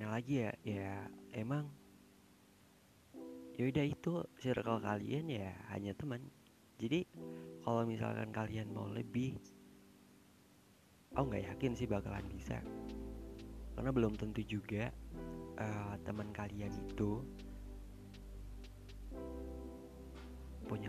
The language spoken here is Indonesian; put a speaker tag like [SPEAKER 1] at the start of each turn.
[SPEAKER 1] lagi ya? Ya emang yaudah itu circle kalian ya hanya teman. Jadi kalau misalkan kalian mau lebih oh nggak yakin sih bakalan bisa. Karena belum tentu juga uh, teman kalian itu punya